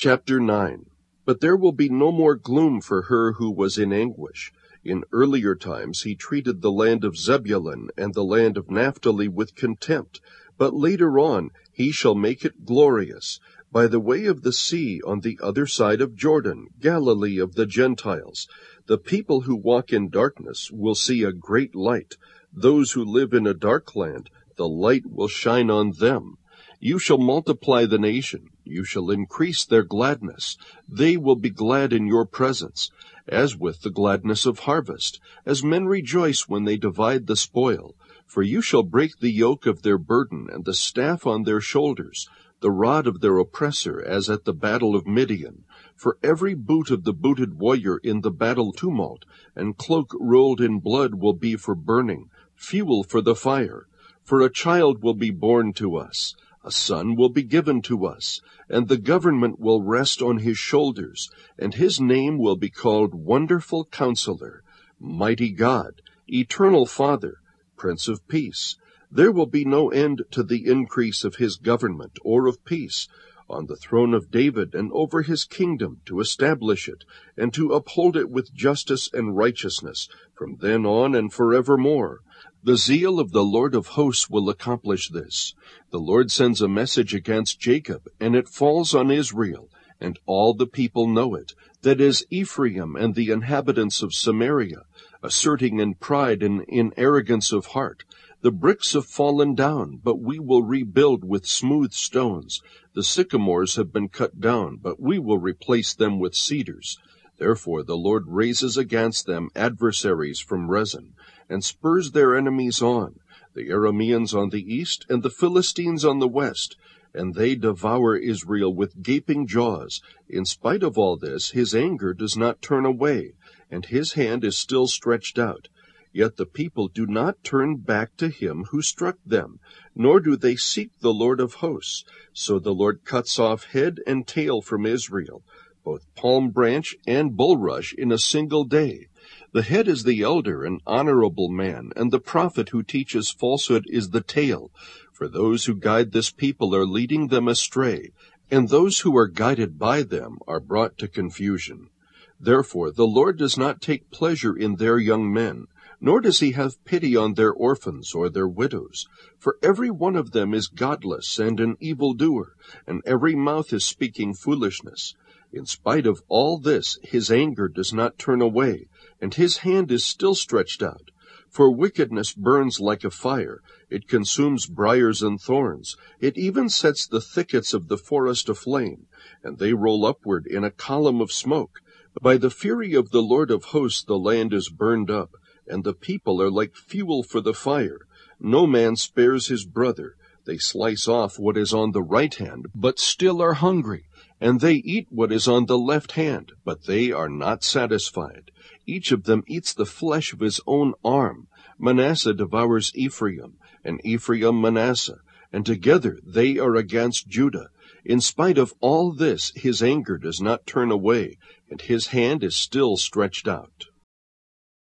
Chapter 9 But there will be no more gloom for her who was in anguish. In earlier times he treated the land of Zebulun and the land of Naphtali with contempt, but later on he shall make it glorious. By the way of the sea on the other side of Jordan, Galilee of the Gentiles, the people who walk in darkness will see a great light. Those who live in a dark land, the light will shine on them. You shall multiply the nation, you shall increase their gladness. They will be glad in your presence, as with the gladness of harvest, as men rejoice when they divide the spoil. For you shall break the yoke of their burden and the staff on their shoulders, the rod of their oppressor, as at the battle of Midian. For every boot of the booted warrior in the battle tumult, and cloak rolled in blood will be for burning, fuel for the fire. For a child will be born to us a son will be given to us, and the government will rest on his shoulders, and his name will be called Wonderful Counselor, Mighty God, Eternal Father, Prince of Peace. There will be no end to the increase of his government or of peace on the throne of David and over his kingdom to establish it and to uphold it with justice and righteousness from then on and forevermore. The zeal of the Lord of hosts will accomplish this. The Lord sends a message against Jacob, and it falls on Israel, and all the people know it, that is Ephraim and the inhabitants of Samaria, asserting in pride and in arrogance of heart, the bricks have fallen down, but we will rebuild with smooth stones. The sycamores have been cut down, but we will replace them with cedars. Therefore the Lord raises against them adversaries from Rezin, and spurs their enemies on, the Arameans on the east, and the Philistines on the west, and they devour Israel with gaping jaws. In spite of all this, his anger does not turn away, and his hand is still stretched out. Yet the people do not turn back to him who struck them, nor do they seek the Lord of hosts. So the Lord cuts off head and tail from Israel both palm branch and bulrush in a single day. The head is the elder an honorable man, and the prophet who teaches falsehood is the tail. For those who guide this people are leading them astray, and those who are guided by them are brought to confusion. Therefore the Lord does not take pleasure in their young men, nor does he have pity on their orphans or their widows. For every one of them is godless and an evildoer, and every mouth is speaking foolishness. In spite of all this, his anger does not turn away, and his hand is still stretched out. For wickedness burns like a fire, it consumes briers and thorns, it even sets the thickets of the forest aflame, and they roll upward in a column of smoke. By the fury of the Lord of hosts the land is burned up, and the people are like fuel for the fire. No man spares his brother. They slice off what is on the right hand, but still are hungry and they eat what is on the left hand, but they are not satisfied. Each of them eats the flesh of his own arm. Manasseh devours Ephraim, and Ephraim Manasseh, and together they are against Judah. In spite of all this, his anger does not turn away, and his hand is still stretched out.